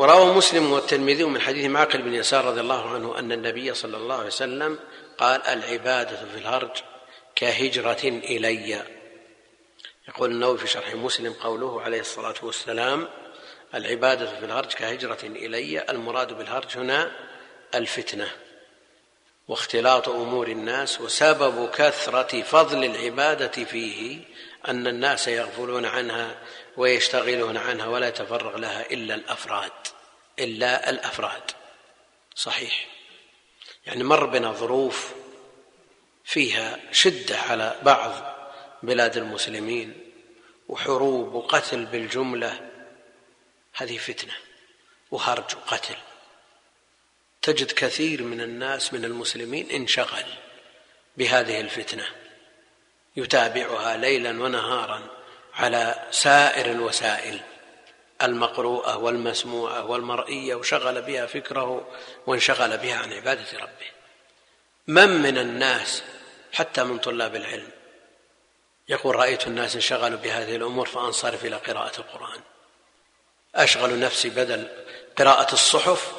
وروى مسلم والترمذي من حديث معقل بن يسار رضي الله عنه أن النبي صلى الله عليه وسلم قال العبادة في الهرج كهجرة إلي. يقول النووي في شرح مسلم قوله عليه الصلاة والسلام العبادة في الهرج كهجرة إلي المراد بالهرج هنا الفتنة واختلاط أمور الناس وسبب كثرة فضل العبادة فيه أن الناس يغفلون عنها ويشتغلون عنها ولا يتفرغ لها إلا الأفراد إلا الأفراد. صحيح. يعني مر بنا ظروف فيها شدة على بعض بلاد المسلمين وحروب وقتل بالجملة. هذه فتنة وهرج وقتل. تجد كثير من الناس من المسلمين انشغل بهذه الفتنة. يتابعها ليلا ونهارا على سائر الوسائل المقروءة والمسموعة والمرئية وشغل بها فكره وانشغل بها عن عبادة ربه. من من الناس حتى من طلاب العلم؟ يقول رأيت الناس انشغلوا بهذه الأمور فأنصرف إلى قراءة القرآن. أشغل نفسي بدل قراءة الصحف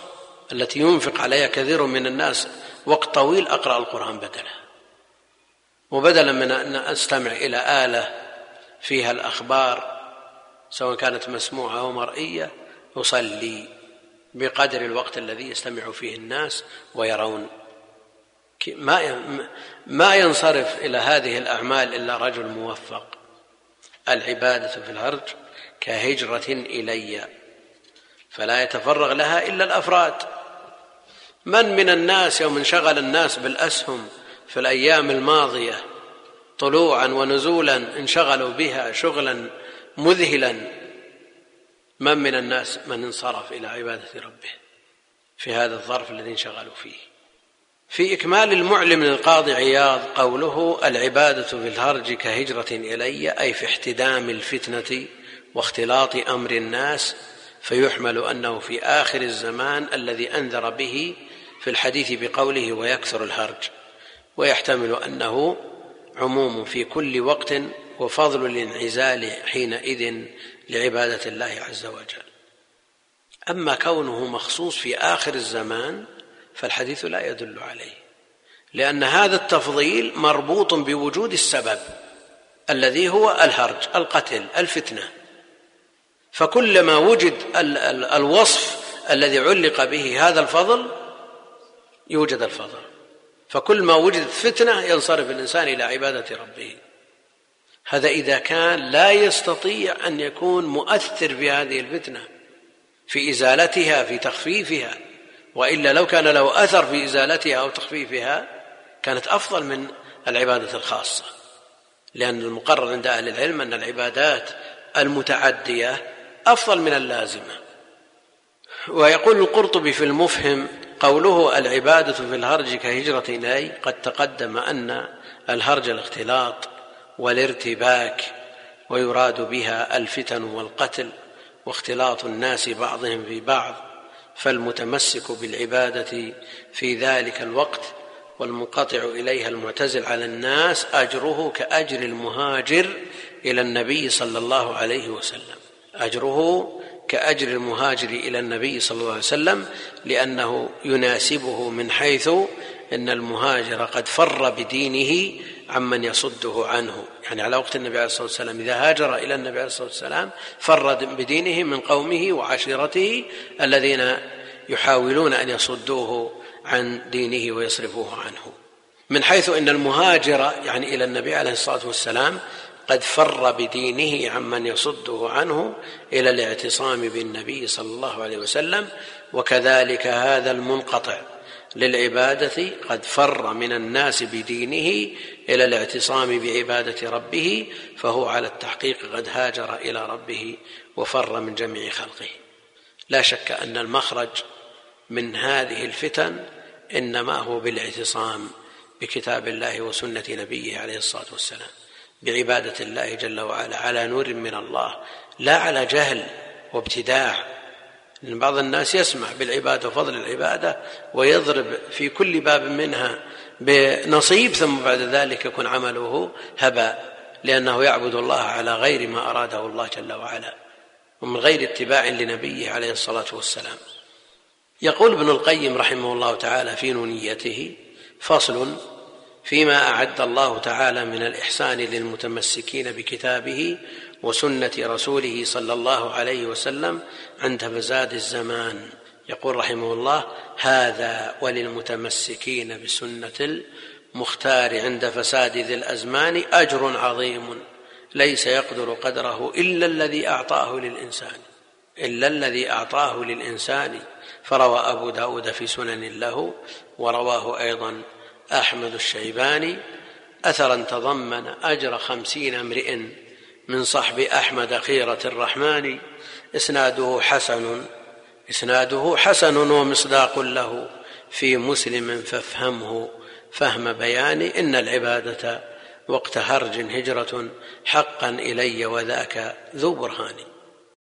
التي ينفق عليها كثير من الناس وقت طويل أقرأ القرآن بدلها وبدلا من أن أستمع إلى آلة فيها الأخبار سواء كانت مسموعة أو مرئية أصلي بقدر الوقت الذي يستمع فيه الناس ويرون. ما ما ينصرف إلى هذه الأعمال إلا رجل موفق. العبادة في الهرج كهجرة إلي فلا يتفرغ لها إلا الأفراد. من من الناس يوم انشغل الناس بالأسهم في الأيام الماضية طلوعا ونزولا انشغلوا بها شغلا مذهلا. من من الناس من انصرف إلى عبادة ربه في هذا الظرف الذي انشغلوا فيه؟ في إكمال المعلم للقاضي عياض قوله العبادة في الهرج كهجرة إلي أي في احتدام الفتنة واختلاط أمر الناس فيحمل أنه في آخر الزمان الذي أنذر به في الحديث بقوله ويكثر الهرج ويحتمل أنه عموم في كل وقت وفضل الانعزال حينئذ لعبادة الله عز وجل. أما كونه مخصوص في آخر الزمان فالحديث لا يدل عليه لأن هذا التفضيل مربوط بوجود السبب الذي هو الهرج القتل الفتنة. فكلما وجد الوصف الذي علق به هذا الفضل يوجد الفضل. فكل ما وجدت فتنة ينصرف الإنسان إلى عبادة ربه. هذا إذا كان لا يستطيع أن يكون مؤثر في هذه الفتنة في إزالتها في تخفيفها. وإلا لو كان له أثر في إزالتها أو تخفيفها كانت أفضل من العبادة الخاصة. لأن المقرر عند أهل العلم أن العبادات المتعدية أفضل من اللازمة. ويقول القرطبي في المفهم قوله العبادة في الهرج كهجرة إلي قد تقدم أن الهرج الاختلاط والارتباك ويراد بها الفتن والقتل واختلاط الناس بعضهم في بعض فالمتمسك بالعبادة في ذلك الوقت والمنقطع إليها المعتزل على الناس أجره كأجر المهاجر إلى النبي صلى الله عليه وسلم. أجره كأجر المهاجر إلى النبي صلى الله عليه وسلم لأنه يناسبه من حيث أن المهاجر قد فر بدينه عمن يصده عنه. يعني على وقت النبي عليه الصلاة والسلام إذا هاجر إلى النبي عليه الصلاة والسلام فر بدينه من قومه وعشيرته الذين يحاولون أن يصدوه عن دينه ويصرفوه عنه. من حيث إن المهاجر يعني إلى النبي عليه الصلاة والسلام قد فر بدينه عمن يصده عنه إلى الاعتصام بالنبي صلى الله عليه وسلم وكذلك هذا المنقطع للعبادة قد فر من الناس بدينه إلى الاعتصام بعبادة ربه فهو على التحقيق قد هاجر إلى ربه وفر من جميع خلقه. لا شك أن المخرج من هذه الفتن إنما هو بالاعتصام بكتاب الله وسنة نبيه عليه الصلاة والسلام. بعبادة الله جل وعلا على نور من الله لا على جهل وابتداع. لأن بعض الناس يسمع بالعبادة وفضل العبادة ويضرب في كل باب منها بنصيب ثم بعد ذلك يكون عمله هباء لأنه يعبد الله على غير ما أراده الله جل وعلا ومن غير اتباع لنبيه عليه الصلاة والسلام. يقول ابن القيم رحمه الله تعالى في نونيته فصل فيما أعد الله تعالى من الإحسان للمتمسكين بكتابه وسنة رسوله صلى الله عليه وسلم عند فساد الزمان. يقول رحمه الله هذا وللمتمسكين بسنة المختار عند فساد ذي الأزمان أجر عظيم. ليس يقدر قدره إلا الذي أعطاه للإنسان إلا الذي أعطاه للإنسان. فروى أبو داود في سنن له ورواه أيضا أحمد الشيباني اثرا تضمن أجر خمسين امرئ من صحب أحمد خيرة الرحمن إسناده حسن إسناده حسن ومصداق له في مسلم فافهمه فهم بيان إن العبادة وقت هرج هجرة حقا إلي وذاك ذو برهان.